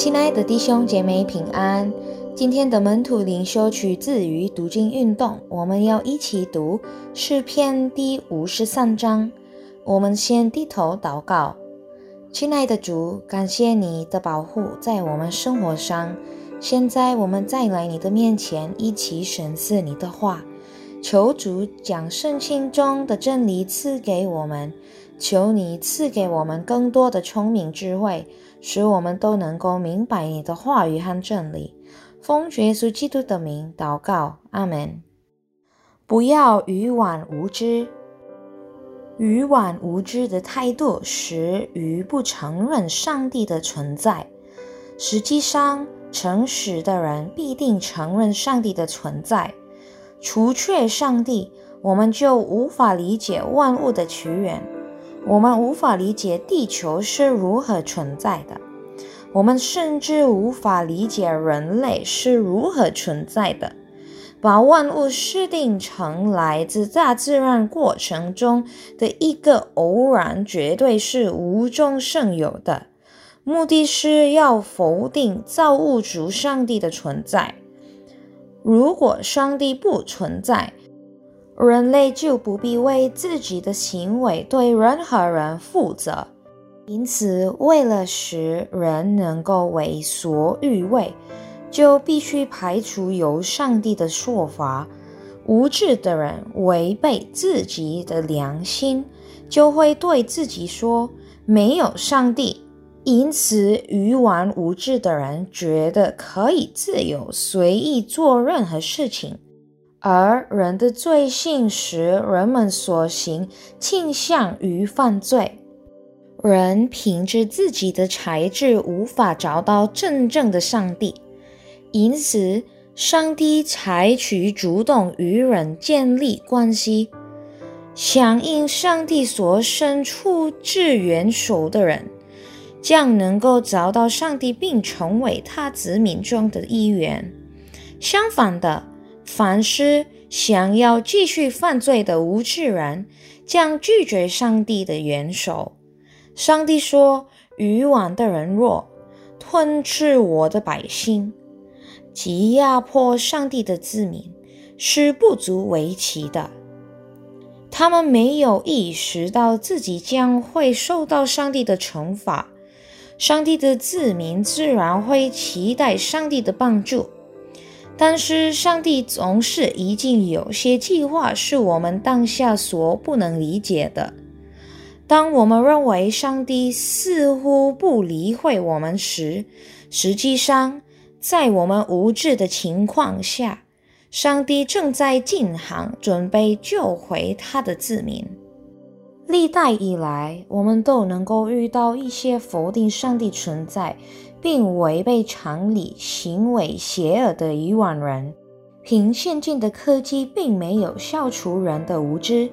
亲爱的弟兄姐妹平安。今天的门徒灵修取自于读经运动，我们要一起读诗篇第五十三章。我们先低头祷告，亲爱的主，感谢你的保护在我们生活上。现在我们再来你的面前，一起审视你的话，求主将圣经中的真理赐给我们。求你赐给我们更多的聪明智慧，使我们都能够明白你的话语和真理。奉耶稣基督的名祷告，阿门。不要愚妄无知。愚妄无知的态度使愚不承认上帝的存在。实际上，诚实的人必定承认上帝的存在。除却上帝，我们就无法理解万物的起源。我们无法理解地球是如何存在的，我们甚至无法理解人类是如何存在的。把万物设定成来自大自然过程中的一个偶然，绝对是无中生有的，目的是要否定造物主上帝的存在。如果上帝不存在，人类就不必为自己的行为对任何人负责。因此，为了使人能够为所欲为，就必须排除有上帝的说法。无知的人违背自己的良心，就会对自己说没有上帝。因此，愚顽无知的人觉得可以自由随意做任何事情。而人的罪性使人们所行倾向于犯罪。人凭着自己的才智无法找到真正的上帝，因此上帝采取主动与人建立关系。响应上帝所伸出至援手的人，将能够找到上帝并成为他子民中的一员。相反的。凡是想要继续犯罪的无知人，将拒绝上帝的援手。上帝说：“愚顽的人若吞吃我的百姓，及压迫上帝的子民，是不足为奇的。他们没有意识到自己将会受到上帝的惩罚。上帝的子民自然会期待上帝的帮助。”但是，上帝总是已经有些计划是我们当下所不能理解的。当我们认为上帝似乎不理会我们时，实际上，在我们无知的情况下，上帝正在进行准备救回他的子民。历代以来，我们都能够遇到一些否定上帝存在。并违背常理、行为邪恶的以往人，凭现今的科技，并没有消除人的无知，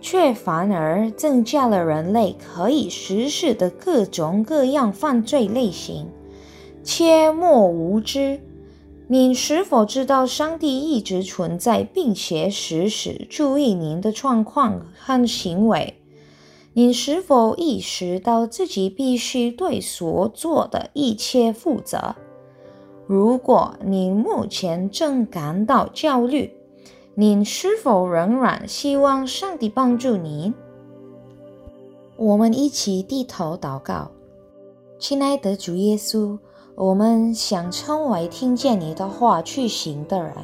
却反而增加了人类可以实施的各种各样犯罪类型。切莫无知！您是否知道上帝一直存在，并且时时注意您的状况和行为？你是否意识到自己必须对所做的一切负责？如果你目前正感到焦虑，你是否仍然希望上帝帮助你？我们一起低头祷告，亲爱的主耶稣，我们想成为听见你的话去行的人，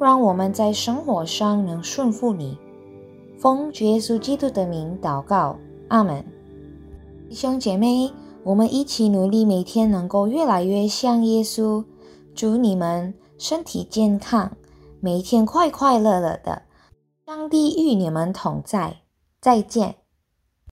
让我们在生活上能顺服你。奉耶稣基督的名祷告，阿门。弟兄姐妹，我们一起努力，每天能够越来越像耶稣。祝你们身体健康，每天快快乐乐的。上帝与你们同在，再见。